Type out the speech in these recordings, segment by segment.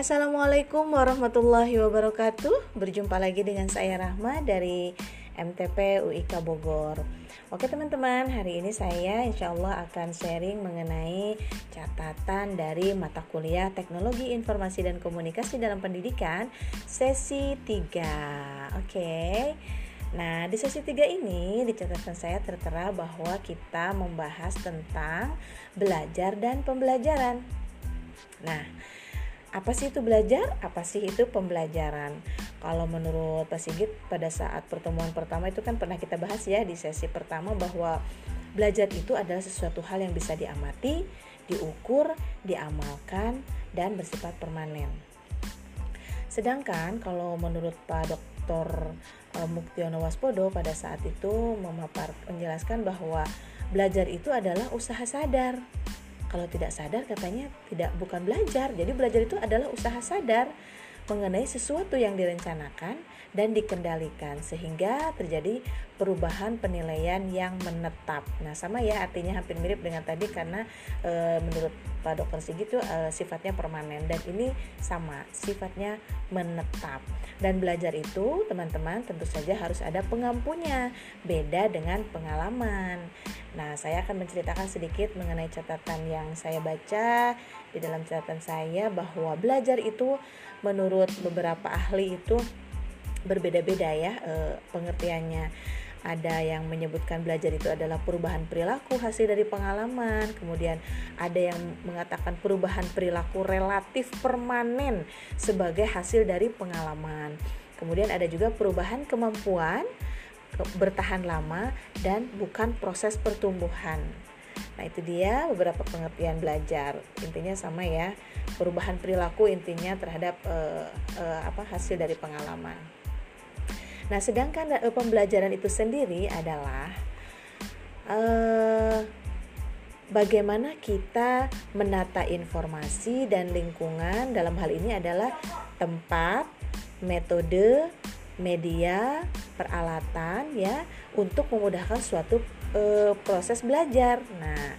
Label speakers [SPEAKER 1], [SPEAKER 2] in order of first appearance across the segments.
[SPEAKER 1] Assalamualaikum warahmatullahi wabarakatuh. Berjumpa lagi dengan saya Rahma dari MTP UIK Bogor. Oke teman-teman, hari ini saya insya Allah akan sharing mengenai catatan dari mata kuliah Teknologi Informasi dan Komunikasi dalam Pendidikan sesi 3 Oke. Nah, di sesi 3 ini di catatan saya tertera bahwa kita membahas tentang belajar dan pembelajaran. Nah, apa sih itu belajar? Apa sih itu pembelajaran? Kalau menurut Pak Sigit pada saat pertemuan pertama itu kan pernah kita bahas ya di sesi pertama bahwa belajar itu adalah sesuatu hal yang bisa diamati, diukur, diamalkan, dan bersifat permanen. Sedangkan kalau menurut Pak Dr. Eh, Muktiono Waspodo pada saat itu memapar menjelaskan bahwa belajar itu adalah usaha sadar kalau tidak sadar katanya tidak bukan belajar. Jadi belajar itu adalah usaha sadar mengenai sesuatu yang direncanakan dan dikendalikan sehingga terjadi perubahan penilaian yang menetap. Nah, sama ya artinya hampir mirip dengan tadi karena e, menurut Pak Dokter Sigit itu e, sifatnya permanen dan ini sama, sifatnya menetap. Dan belajar itu, teman-teman, tentu saja harus ada pengampunya, beda dengan pengalaman. Nah, saya akan menceritakan sedikit mengenai catatan yang saya baca di dalam catatan saya bahwa belajar itu menurut beberapa ahli itu berbeda-beda ya e, pengertiannya ada yang menyebutkan belajar itu adalah perubahan perilaku hasil dari pengalaman, kemudian ada yang mengatakan perubahan perilaku relatif permanen sebagai hasil dari pengalaman. Kemudian ada juga perubahan kemampuan bertahan lama dan bukan proses pertumbuhan. Nah, itu dia beberapa pengertian belajar. Intinya sama ya, perubahan perilaku intinya terhadap uh, uh, apa hasil dari pengalaman. Nah, sedangkan uh, pembelajaran itu sendiri adalah uh, bagaimana kita menata informasi dan lingkungan dalam hal ini adalah tempat, metode, media, peralatan ya untuk memudahkan suatu uh, proses belajar. Nah,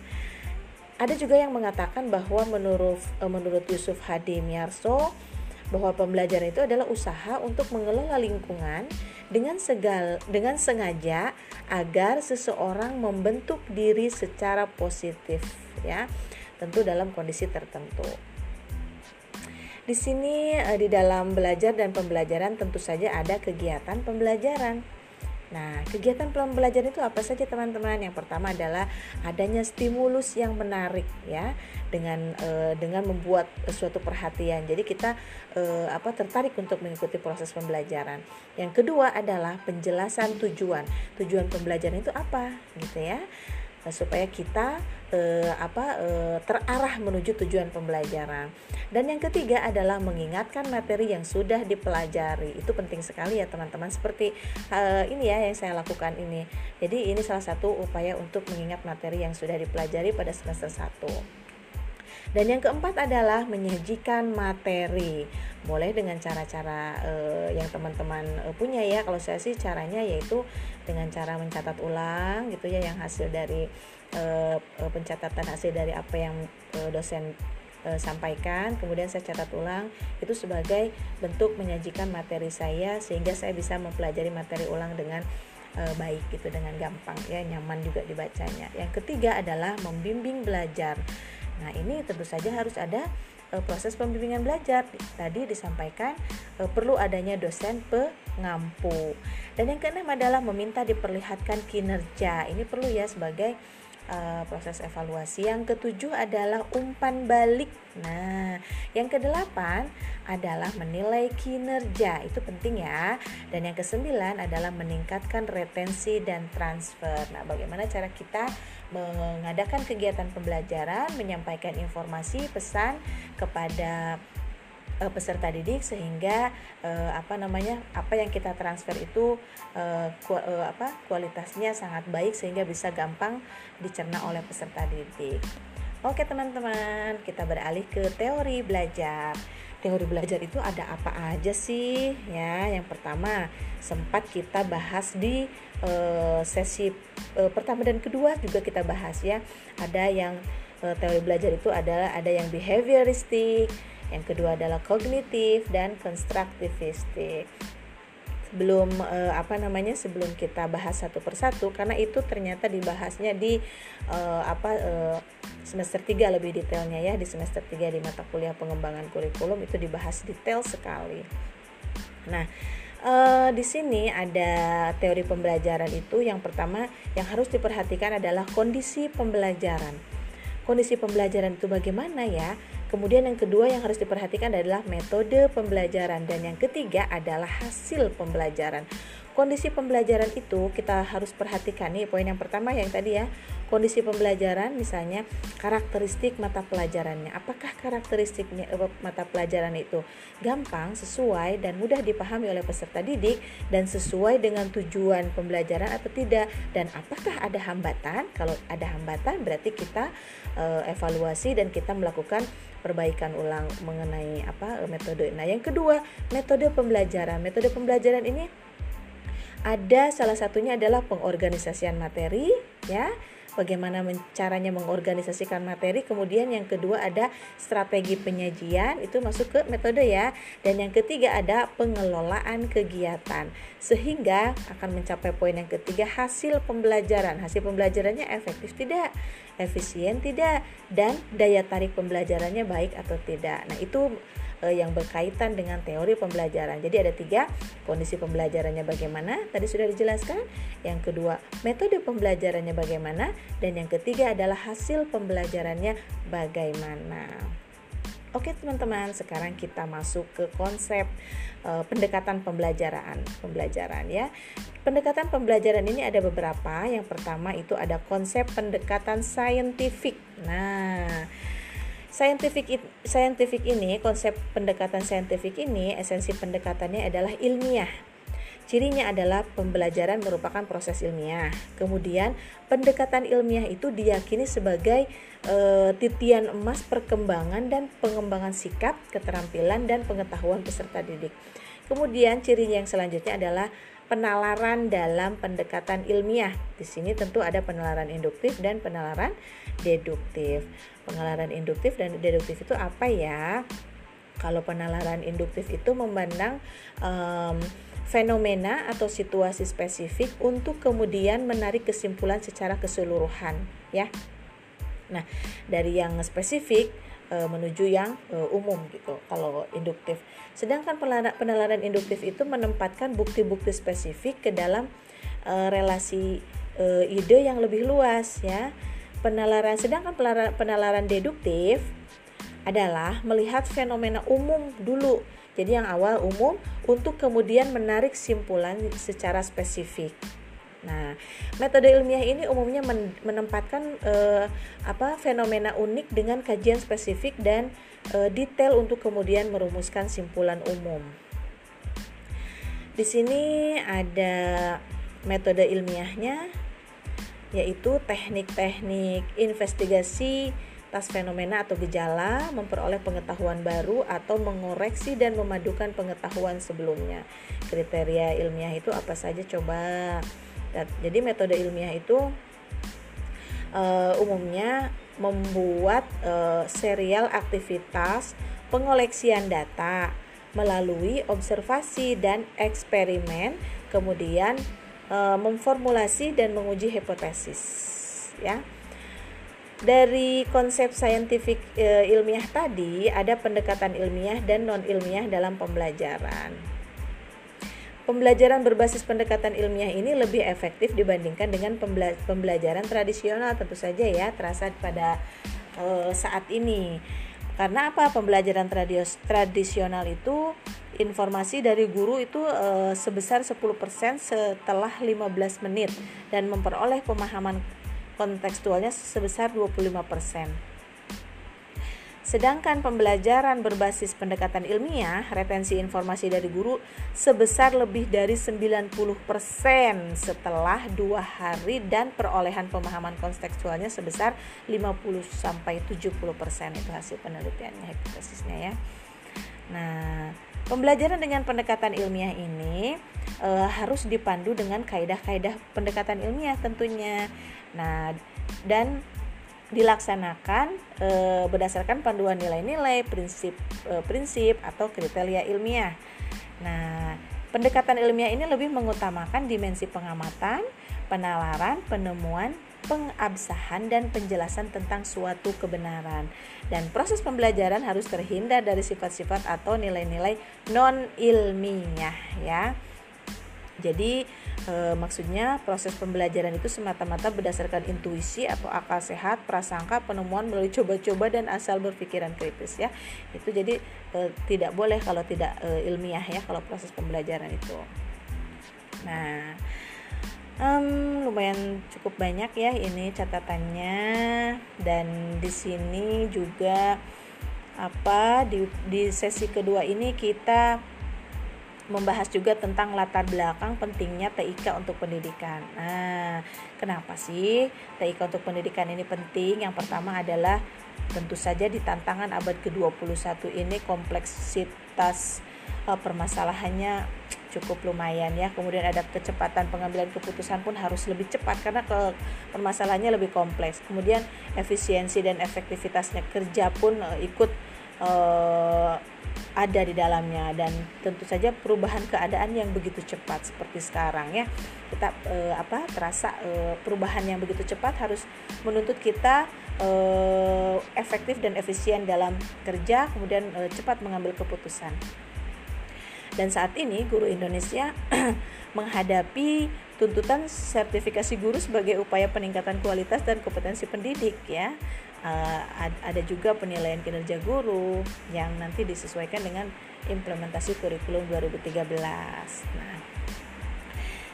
[SPEAKER 1] ada juga yang mengatakan bahwa menurut uh, menurut Yusuf Hadi Miarso bahwa pembelajaran itu adalah usaha untuk mengelola lingkungan dengan segal dengan sengaja agar seseorang membentuk diri secara positif ya tentu dalam kondisi tertentu di sini eh, di dalam belajar dan pembelajaran tentu saja ada kegiatan pembelajaran Nah, kegiatan pembelajaran itu apa saja teman-teman? Yang pertama adalah adanya stimulus yang menarik ya dengan e, dengan membuat suatu perhatian. Jadi kita e, apa tertarik untuk mengikuti proses pembelajaran. Yang kedua adalah penjelasan tujuan. Tujuan pembelajaran itu apa? Gitu ya. Eh, supaya kita eh, apa eh, terarah menuju tujuan pembelajaran. Dan yang ketiga adalah mengingatkan materi yang sudah dipelajari. Itu penting sekali ya teman-teman. Seperti eh, ini ya yang saya lakukan ini. Jadi ini salah satu upaya untuk mengingat materi yang sudah dipelajari pada semester 1. Dan yang keempat adalah menyajikan materi. Boleh dengan cara-cara uh, yang teman-teman uh, punya ya. Kalau saya sih caranya yaitu dengan cara mencatat ulang gitu ya yang hasil dari uh, pencatatan hasil dari apa yang dosen sampaikan, kemudian saya catat ulang itu sebagai bentuk menyajikan materi saya sehingga saya bisa mempelajari materi ulang dengan e, baik gitu dengan gampang ya nyaman juga dibacanya. Yang ketiga adalah membimbing belajar. Nah, ini tentu saja harus ada e, proses pembimbingan belajar. Tadi disampaikan e, perlu adanya dosen pengampu. Dan yang keenam adalah meminta diperlihatkan kinerja. Ini perlu ya sebagai uh, proses evaluasi. Yang ketujuh adalah umpan balik. Nah, yang kedelapan adalah menilai kinerja. Itu penting ya. Dan yang kesembilan adalah meningkatkan retensi dan transfer. Nah, bagaimana cara kita mengadakan kegiatan pembelajaran, menyampaikan informasi, pesan kepada uh, peserta didik sehingga uh, apa namanya apa yang kita transfer itu uh, ku, uh, apa kualitasnya sangat baik sehingga bisa gampang dicerna oleh peserta didik. Oke teman-teman, kita beralih ke teori belajar. Teori belajar itu ada apa aja sih? Ya, yang pertama sempat kita bahas di uh, sesi uh, pertama dan kedua juga kita bahas ya. Ada yang uh, teori belajar itu adalah ada yang behavioristik, yang kedua adalah kognitif dan konstruktivistik sebelum uh, apa namanya sebelum kita bahas satu persatu karena itu ternyata dibahasnya di uh, apa uh, semester 3 lebih detailnya ya di semester 3 di mata kuliah pengembangan kurikulum itu dibahas detail sekali. Nah, uh, di sini ada teori pembelajaran itu yang pertama yang harus diperhatikan adalah kondisi pembelajaran. Kondisi pembelajaran itu bagaimana ya? Kemudian yang kedua yang harus diperhatikan adalah metode pembelajaran. Dan yang ketiga adalah hasil pembelajaran. Kondisi pembelajaran itu kita harus perhatikan nih poin yang pertama yang tadi ya. Kondisi pembelajaran misalnya karakteristik mata pelajarannya. Apakah karakteristiknya eh, mata pelajaran itu gampang sesuai dan mudah dipahami oleh peserta didik dan sesuai dengan tujuan pembelajaran atau tidak? Dan apakah ada hambatan? Kalau ada hambatan berarti kita uh, evaluasi dan kita melakukan perbaikan ulang mengenai apa metode. Nah yang kedua metode pembelajaran. Metode pembelajaran ini ada salah satunya adalah pengorganisasian materi ya bagaimana caranya mengorganisasikan materi. Kemudian yang kedua ada strategi penyajian itu masuk ke metode ya. Dan yang ketiga ada pengelolaan kegiatan sehingga akan mencapai poin yang ketiga hasil pembelajaran. Hasil pembelajarannya efektif tidak? Efisien tidak? Dan daya tarik pembelajarannya baik atau tidak? Nah itu eh, yang berkaitan dengan teori pembelajaran. Jadi ada tiga kondisi pembelajarannya bagaimana tadi sudah dijelaskan. Yang kedua metode pembelajarannya bagaimana dan yang ketiga adalah hasil pembelajarannya bagaimana. Oke teman-teman, sekarang kita masuk ke konsep uh, pendekatan pembelajaran, pembelajaran ya. Pendekatan pembelajaran ini ada beberapa. Yang pertama itu ada konsep pendekatan saintifik. Nah, Scientific scientific ini, konsep pendekatan saintifik ini, esensi pendekatannya adalah ilmiah. Cirinya adalah pembelajaran merupakan proses ilmiah. Kemudian, pendekatan ilmiah itu diyakini sebagai e, titian emas perkembangan dan pengembangan sikap, keterampilan dan pengetahuan peserta didik. Kemudian, cirinya yang selanjutnya adalah penalaran dalam pendekatan ilmiah. Di sini tentu ada penalaran induktif dan penalaran deduktif. Penalaran induktif dan deduktif itu apa ya? Kalau penalaran induktif itu memandang um, fenomena atau situasi spesifik untuk kemudian menarik kesimpulan secara keseluruhan, ya. Nah, dari yang spesifik e, menuju yang e, umum gitu kalau induktif. Sedangkan penalaran induktif itu menempatkan bukti-bukti spesifik ke dalam e, relasi ide yang lebih luas ya. Penalaran sedangkan penalaran, deduktif adalah melihat fenomena umum dulu. Jadi yang awal umum untuk kemudian menarik simpulan secara spesifik. Nah, metode ilmiah ini umumnya menempatkan eh, apa fenomena unik dengan kajian spesifik dan eh, detail untuk kemudian merumuskan simpulan umum. Di sini ada metode ilmiahnya yaitu teknik-teknik investigasi atas fenomena atau gejala, memperoleh pengetahuan baru atau mengoreksi dan memadukan pengetahuan sebelumnya. Kriteria ilmiah itu apa saja coba? Jadi metode ilmiah itu uh, umumnya membuat uh, serial aktivitas pengoleksian data melalui observasi dan eksperimen, kemudian uh, memformulasi dan menguji hipotesis, ya. Dari konsep saintifik e, ilmiah tadi ada pendekatan ilmiah dan non ilmiah dalam pembelajaran. Pembelajaran berbasis pendekatan ilmiah ini lebih efektif dibandingkan dengan pembelajaran tradisional tentu saja ya terasa pada uh, saat ini. Karena apa? Pembelajaran tradisional itu informasi dari guru itu uh, sebesar 10% setelah 15 menit dan memperoleh pemahaman kontekstualnya sebesar 25%. Sedangkan pembelajaran berbasis pendekatan ilmiah, retensi informasi dari guru sebesar lebih dari 90% setelah dua hari dan perolehan pemahaman kontekstualnya sebesar 50 sampai 70% itu hasil penelitiannya hipotesisnya ya. Nah, pembelajaran dengan pendekatan ilmiah ini e, harus dipandu dengan kaidah-kaidah pendekatan ilmiah tentunya. Nah, dan dilaksanakan e, berdasarkan panduan nilai-nilai, prinsip e, prinsip atau kriteria ilmiah. Nah, pendekatan ilmiah ini lebih mengutamakan dimensi pengamatan, penalaran, penemuan, pengabsahan dan penjelasan tentang suatu kebenaran. Dan proses pembelajaran harus terhindar dari sifat-sifat atau nilai-nilai non ilmiah ya. Jadi e, maksudnya proses pembelajaran itu semata-mata berdasarkan intuisi atau akal sehat, prasangka, penemuan melalui coba-coba dan asal berpikiran kritis ya. Itu jadi e, tidak boleh kalau tidak e, ilmiah ya kalau proses pembelajaran itu. Nah, um, lumayan cukup banyak ya ini catatannya dan di sini juga apa di di sesi kedua ini kita membahas juga tentang latar belakang pentingnya TIK untuk pendidikan. Nah, kenapa sih TIK untuk pendidikan ini penting? Yang pertama adalah tentu saja di tantangan abad ke-21 ini kompleksitas uh, permasalahannya cukup lumayan ya. Kemudian ada kecepatan pengambilan keputusan pun harus lebih cepat karena ke permasalahannya lebih kompleks. Kemudian efisiensi dan efektivitasnya kerja pun uh, ikut uh, ada di dalamnya dan tentu saja perubahan keadaan yang begitu cepat seperti sekarang ya. Kita e, apa terasa e, perubahan yang begitu cepat harus menuntut kita e, efektif dan efisien dalam kerja kemudian e, cepat mengambil keputusan. Dan saat ini guru Indonesia menghadapi tuntutan sertifikasi guru sebagai upaya peningkatan kualitas dan kompetensi pendidik ya uh, ada juga penilaian kinerja guru yang nanti disesuaikan dengan implementasi kurikulum 2013. Nah,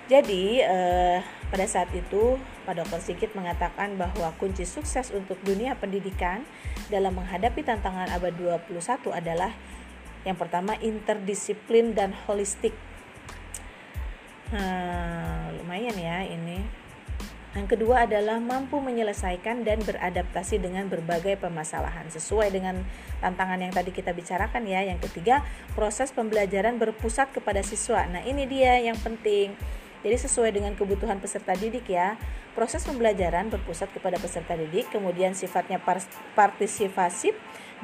[SPEAKER 1] jadi uh, pada saat itu Pak Dr. Sigit mengatakan bahwa kunci sukses untuk dunia pendidikan dalam menghadapi tantangan abad 21 adalah yang pertama interdisiplin dan holistik. Nah, lumayan ya ini yang kedua adalah mampu menyelesaikan dan beradaptasi dengan berbagai permasalahan sesuai dengan tantangan yang tadi kita bicarakan ya. Yang ketiga, proses pembelajaran berpusat kepada siswa. Nah, ini dia yang penting. Jadi sesuai dengan kebutuhan peserta didik ya. Proses pembelajaran berpusat kepada peserta didik, kemudian sifatnya partisipasi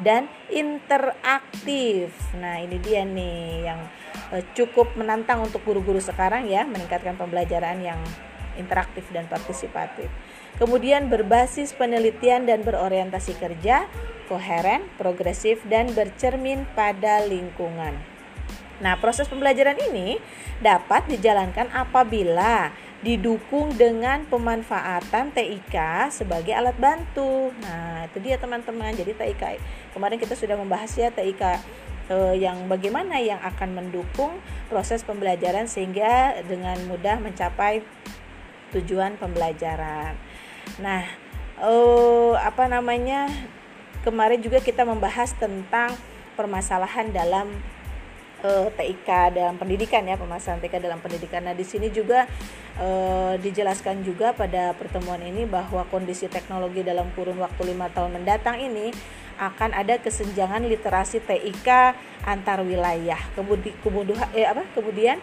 [SPEAKER 1] dan interaktif. Nah, ini dia nih yang eh, cukup menantang untuk guru-guru sekarang ya, meningkatkan pembelajaran yang interaktif dan partisipatif. Kemudian berbasis penelitian dan berorientasi kerja, koheren, progresif dan bercermin pada lingkungan. Nah, proses pembelajaran ini dapat dijalankan apabila didukung dengan pemanfaatan TIK sebagai alat bantu. Nah, itu dia teman-teman. Jadi TIK kemarin kita sudah membahas ya TIK eh, yang bagaimana yang akan mendukung proses pembelajaran sehingga dengan mudah mencapai tujuan pembelajaran. Nah, oh, apa namanya? Kemarin juga kita membahas tentang permasalahan dalam eh, TIK dalam pendidikan ya, permasalahan TIK dalam pendidikan. Nah, di sini juga uh, dijelaskan juga pada pertemuan ini bahwa kondisi teknologi dalam kurun waktu lima tahun mendatang ini akan ada kesenjangan literasi TIK antar wilayah. Kemudian, kemudian eh, apa? Kemudian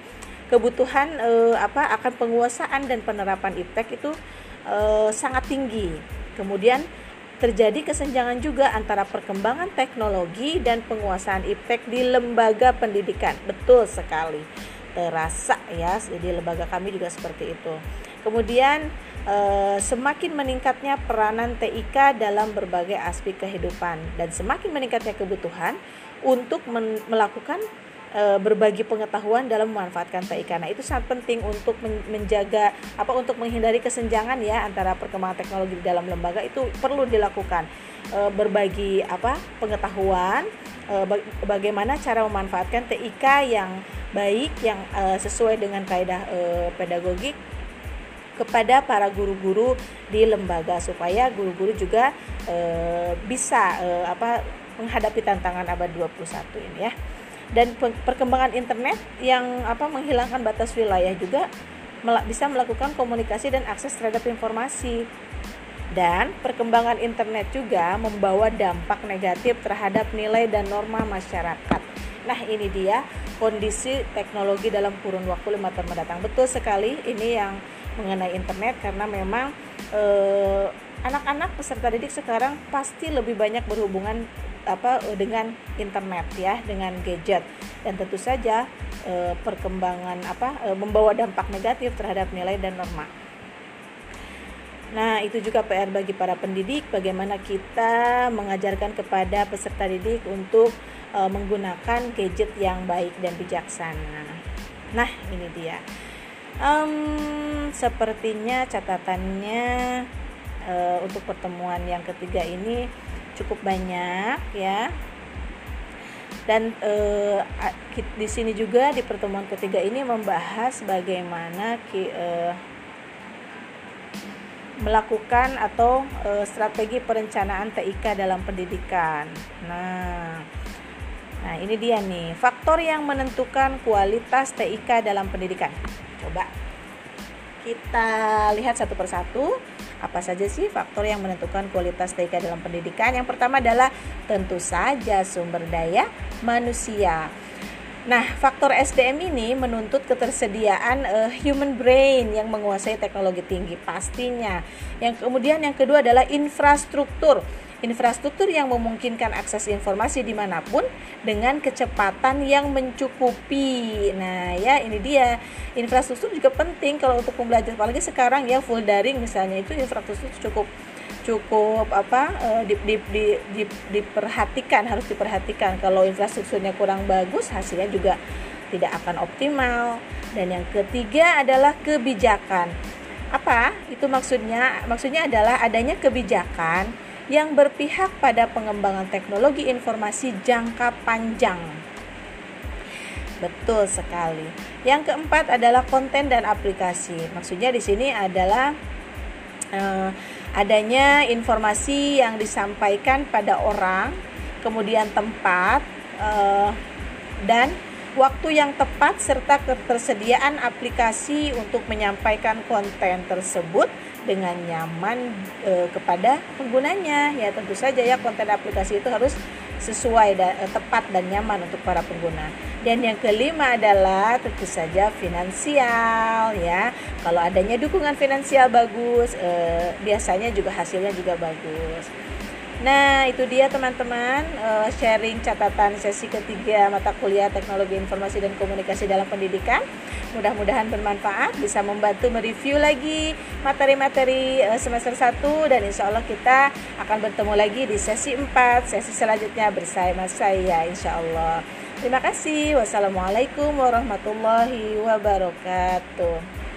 [SPEAKER 1] kebutuhan eh, apa akan penguasaan dan penerapan iptek itu eh, sangat tinggi. Kemudian terjadi kesenjangan juga antara perkembangan teknologi dan penguasaan iptek di lembaga pendidikan. Betul sekali. Terasa ya, di lembaga kami juga seperti itu. Kemudian eh, semakin meningkatnya peranan TIK dalam berbagai aspek kehidupan dan semakin meningkatnya kebutuhan untuk melakukan e, berbagi pengetahuan dalam memanfaatkan TIK. Nah, itu sangat penting untuk menjaga apa untuk menghindari kesenjangan ya antara perkembangan teknologi di dalam lembaga itu perlu dilakukan. E, berbagi apa pengetahuan e, bagaimana cara memanfaatkan TIK yang baik yang sesuai dengan kaidah pedagogik kepada para guru-guru di lembaga supaya guru-guru juga bisa apa menghadapi tantangan abad 21 ini ya dan perkembangan internet yang apa menghilangkan batas wilayah juga bisa melakukan komunikasi dan akses terhadap informasi dan perkembangan internet juga membawa dampak negatif terhadap nilai dan norma masyarakat. Nah, ini dia kondisi teknologi dalam kurun waktu lima tahun mendatang. Betul sekali ini yang mengenai internet karena memang eh, anak-anak peserta didik sekarang pasti lebih banyak berhubungan apa dengan internet ya dengan gadget dan tentu saja e, perkembangan apa e, membawa dampak negatif terhadap nilai dan norma. Nah, itu juga PR bagi para pendidik bagaimana kita mengajarkan kepada peserta didik untuk e, menggunakan gadget yang baik dan bijaksana. Nah, ini dia. Um, sepertinya catatannya uh, untuk pertemuan yang ketiga ini cukup banyak ya dan uh, di sini juga di pertemuan ketiga ini membahas bagaimana ki, uh, melakukan atau uh, strategi perencanaan TIK dalam pendidikan. Nah, nah ini dia nih faktor yang menentukan kualitas TIK dalam pendidikan. Coba kita lihat satu persatu apa saja sih faktor yang menentukan kualitas TIK dalam pendidikan? Yang pertama adalah tentu saja sumber daya manusia. Nah, faktor SDM ini menuntut ketersediaan uh, human brain yang menguasai teknologi tinggi pastinya. Yang kemudian yang kedua adalah infrastruktur infrastruktur yang memungkinkan akses informasi di mana pun dengan kecepatan yang mencukupi. Nah, ya ini dia. Infrastruktur juga penting kalau untuk pembelajaran apalagi sekarang ya full daring misalnya itu infrastruktur cukup cukup apa uh, di, di, di, di, diperhatikan harus diperhatikan. Kalau infrastrukturnya kurang bagus hasilnya juga tidak akan optimal. Dan yang ketiga adalah kebijakan. Apa itu maksudnya? Maksudnya adalah adanya kebijakan yang berpihak pada pengembangan teknologi informasi jangka panjang. Betul sekali. Yang keempat adalah konten dan aplikasi. Maksudnya di sini adalah uh, adanya informasi yang disampaikan pada orang, kemudian tempat uh, dan waktu yang tepat serta ketersediaan aplikasi untuk menyampaikan konten tersebut dengan nyaman e, kepada penggunanya. Ya tentu saja ya konten aplikasi itu harus sesuai dan e, tepat dan nyaman untuk para pengguna. Dan yang kelima adalah tentu saja finansial ya. Kalau adanya dukungan finansial bagus e, biasanya juga hasilnya juga bagus Nah, itu dia teman-teman uh, sharing catatan sesi ketiga mata kuliah Teknologi Informasi dan Komunikasi dalam Pendidikan. Mudah-mudahan bermanfaat, bisa membantu mereview lagi materi-materi uh, semester 1 dan insya Allah kita akan bertemu lagi di sesi 4, sesi selanjutnya bersama saya insya Allah. Terima kasih. Wassalamualaikum warahmatullahi wabarakatuh.